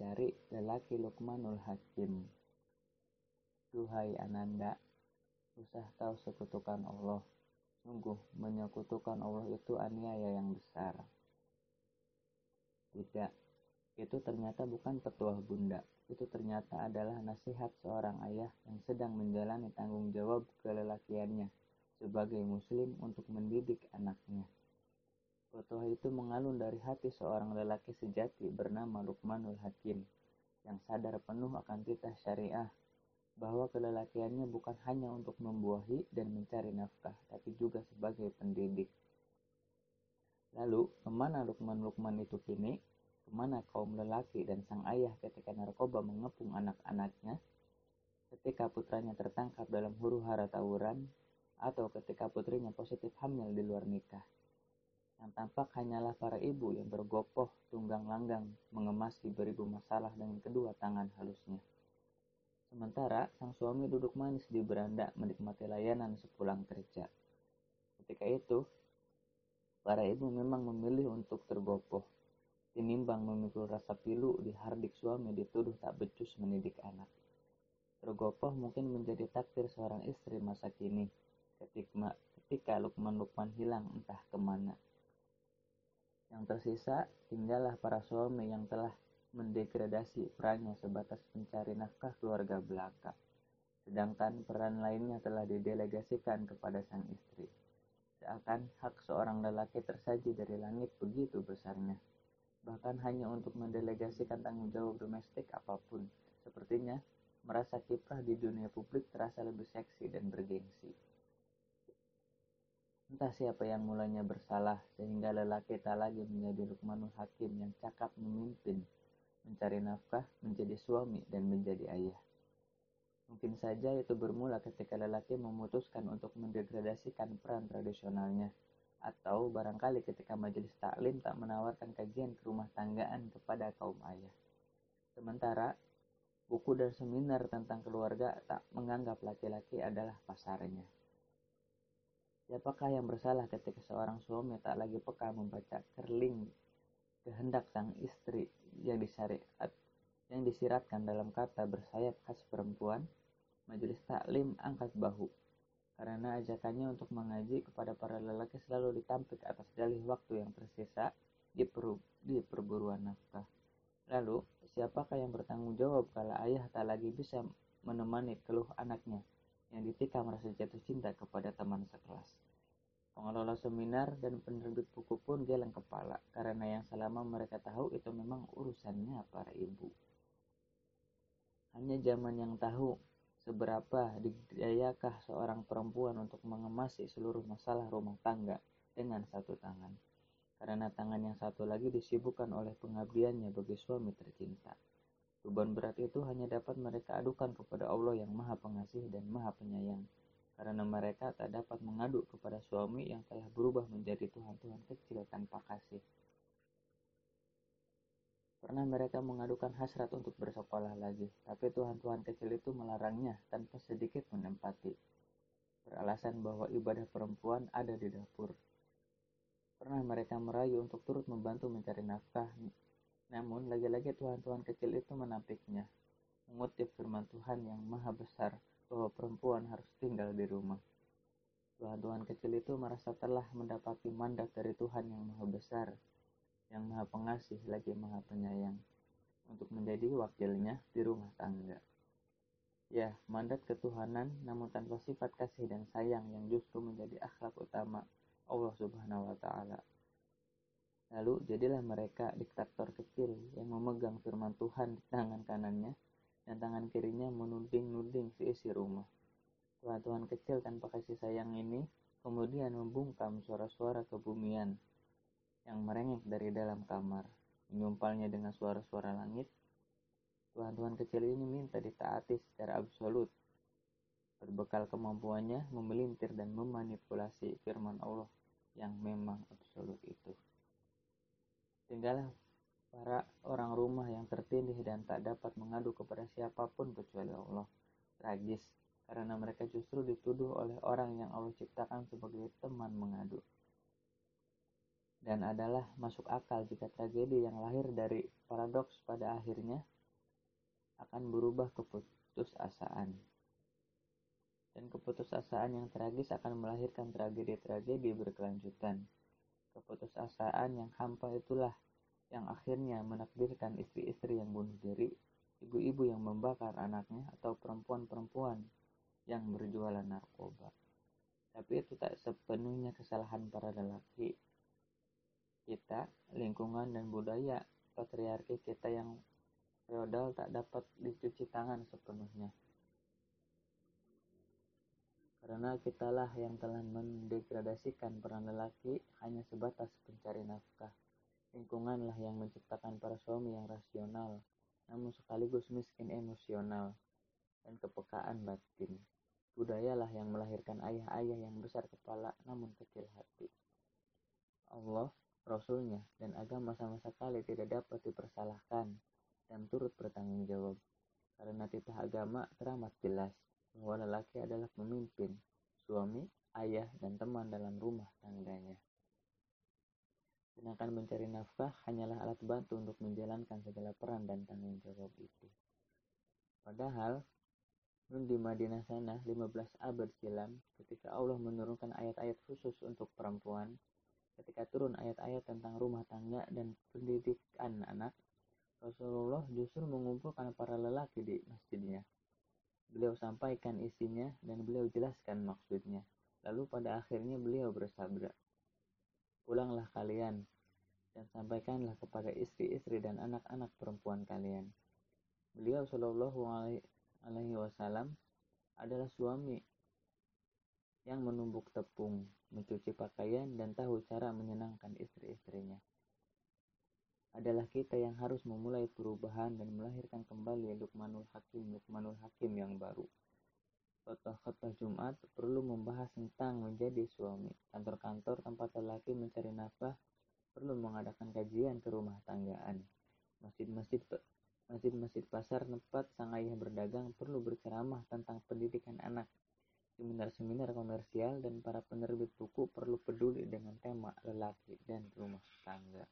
dicari lelaki Lukmanul Hakim. Duhai Ananda, usah tahu sekutukan Allah. Sungguh, menyekutukan Allah itu aniaya yang besar. Tidak, itu ternyata bukan petuah bunda. Itu ternyata adalah nasihat seorang ayah yang sedang menjalani tanggung jawab kelelakiannya sebagai muslim untuk mendidik anaknya. Petuah itu mengalun dari hati seorang lelaki sejati bernama Lukmanul Hakim yang sadar penuh akan titah syariah bahwa kelelakiannya bukan hanya untuk membuahi dan mencari nafkah, tapi juga sebagai pendidik. Lalu, ke mana Lukman-Lukman itu kini? ke mana kaum lelaki dan sang ayah ketika narkoba mengepung anak-anaknya, ketika putranya tertangkap dalam huru hara tawuran, atau ketika putrinya positif hamil di luar nikah. Yang tampak hanyalah para ibu yang bergopoh tunggang langgang mengemasi beribu masalah dengan kedua tangan halusnya. Sementara sang suami duduk manis di beranda menikmati layanan sepulang kerja. Ketika itu, para ibu memang memilih untuk tergopoh Tinimbang memikul rasa pilu di hardik suami dituduh tak becus mendidik anak. Tergopoh mungkin menjadi takdir seorang istri masa kini ketika, ketika Lukman-Lukman hilang entah ke mana. Yang tersisa tinggallah para suami yang telah mendegradasi perannya sebatas mencari nafkah keluarga belaka. Sedangkan peran lainnya telah didelegasikan kepada sang istri. Seakan hak seorang lelaki tersaji dari langit begitu besarnya bahkan hanya untuk mendelegasikan tanggung jawab domestik apa pun. Sepertinya merasa kiprah di dunia publik terasa lebih seksi dan bergengsi. Entah siapa yang mulanya bersalah sehingga lelaki tak lagi menjadi Lukmanul Hakim yang cakap memimpin, mencari nafkah, menjadi suami, dan menjadi ayah. Mungkin saja itu bermula ketika lelaki memutuskan untuk mendegradasikan peran tradisionalnya atau barangkali ketika majelis taklim tak menawarkan kajian ke rumah tanggaan kepada kaum ayah. Sementara buku dan seminar tentang keluarga tak menganggap laki-laki adalah pasarnya. Siapakah yang bersalah ketika seorang suami tak lagi peka membaca kerling kehendak sang istri yang disyariat yang disiratkan dalam kata bersayap khas perempuan, majelis taklim angkat bahu. Karena ajakannya untuk mengaji kepada para lelaki selalu ditampik atas dalih waktu yang tersisa di, per, di perburuan nafkah. Lalu, siapakah yang bertanggung jawab kalau ayah tak lagi bisa menemani keluh anaknya yang ditikam merasa jatuh cinta kepada teman sekelas? Pengelola seminar dan penerbit buku pun geleng kepala karena yang selama mereka tahu itu memang urusannya para ibu. Hanya zaman yang tahu Seberapa didayakah seorang perempuan untuk mengemasi seluruh masalah rumah tangga dengan satu tangan? Karena tangan yang satu lagi disibukkan oleh pengabdiannya bagi suami tercinta. Beban berat itu hanya dapat mereka adukan kepada Allah yang maha pengasih dan maha penyayang. Karena mereka tak dapat mengadu kepada suami yang telah berubah menjadi Tuhan-Tuhan kecil tanpa kasih. Pernah mereka mengadukan hasrat untuk bersekolah lagi, tapi Tuhan-Tuhan kecil itu melarangnya tanpa sedikit menempati. Beralasan bahwa ibadah perempuan ada di dapur. Pernah mereka merayu untuk turut membantu mencari nafkah, namun lagi-lagi Tuhan-Tuhan kecil itu menampiknya, mengutip firman Tuhan yang maha besar bahwa perempuan harus tinggal di rumah. Tuhan-Tuhan kecil itu merasa telah mendapati mandat dari Tuhan yang maha besar yang maha pengasih lagi maha penyayang untuk menjadi wakilnya di rumah tangga. Ya, mandat ketuhanan namun tanpa sifat kasih dan sayang yang justru menjadi akhlak utama Allah Subhanahu wa taala. Lalu jadilah mereka diktator kecil yang memegang firman Tuhan di tangan kanannya dan tangan kirinya menuding-nuding seisi rumah. Tuhan-Tuhan kecil tanpa kasih sayang ini kemudian membungkam suara-suara kebumian yang merengek dari dalam kamar, menyumpalnya dengan suara-suara langit. Tuhan-Tuhan kecil ini minta ditaati secara absolut. Berbekal kemampuannya memelintir dan memanipulasi firman Allah yang memang absolut itu. Tinggallah para orang rumah yang tertindih dan tak dapat mengadu kepada siapa pun kecuali Allah. Tragis, karena mereka justru dituduh oleh orang yang Allah ciptakan sebagai teman mengadu. dan adalah masuk akal jika tragedi yang lahir dari paradoks pada akhirnya akan berubah keputusasaan. Dan keputusasaan yang tragis akan melahirkan tragedi-tragedi berkelanjutan. Keputusasaan yang hampa itulah yang akhirnya menakdirkan istri-istri yang bunuh diri, ibu-ibu yang membakar anaknya, atau perempuan-perempuan yang berjualan narkoba. Tapi itu tak sepenuhnya kesalahan para lelaki. Kita, lingkungan, dan budaya patriarki kita yang feodal tak dapat dicuci tangan sepenuhnya. Karena kitalah yang telah mendegradasikan peran lelaki hanya sebatas pencari nafkah. Lingkunganlah yang menciptakan para suami yang rasional, namun sekaligus miskin emosional dan kepekaan batin. Budayalah yang melahirkan ayah-ayah yang besar kepala namun kecil hati. Allah, Rasulnya, dan agama sama sekali tidak dapat dipersalahkan dan turut bertanggung jawab. Karena titah agama teramat jelas bahwa lelaki adalah pemimpin, suami, ayah, dan teman dalam rumah tangganya. Sedangkan mencari nafkah hanyalah alat bantu untuk menjalankan segala peran dan tanggung jawab itu. Padahal, nun di Madinah sana 15 abad silam, ketika Allah menurunkan ayat-ayat khusus untuk perempuan, ketika turun ayat-ayat tentang rumah tangga dan pendidikan anak, Rasulullah justru mengumpulkan para lelaki di masjidnya. Beliau sampaikan isinya dan beliau jelaskan maksudnya. Lalu pada akhirnya beliau bersabda, Pulanglah kalian dan sampaikanlah kepada istri-istri dan anak-anak perempuan kalian. Beliau Shallallahu Alaihi Wasallam adalah suami yang menumbuk tepung, mencuci pakaian, dan tahu cara menyenangkan istri-istrinya adalah kita yang harus memulai perubahan dan melahirkan kembali Lukmanul Hakim Lukmanul Hakim yang baru. Khotbah-khotbah Jumat perlu membahas tentang menjadi suami. Kantor-kantor tempat lelaki mencari nafkah perlu mengadakan kajian ke rumah tanggaan. Masjid-masjid masjid-masjid pasar tempat sang ayah berdagang perlu berceramah tentang pendidikan anak. Seminar-seminar komersial dan para penerbit buku perlu peduli dengan tema lelaki dan rumah tangga.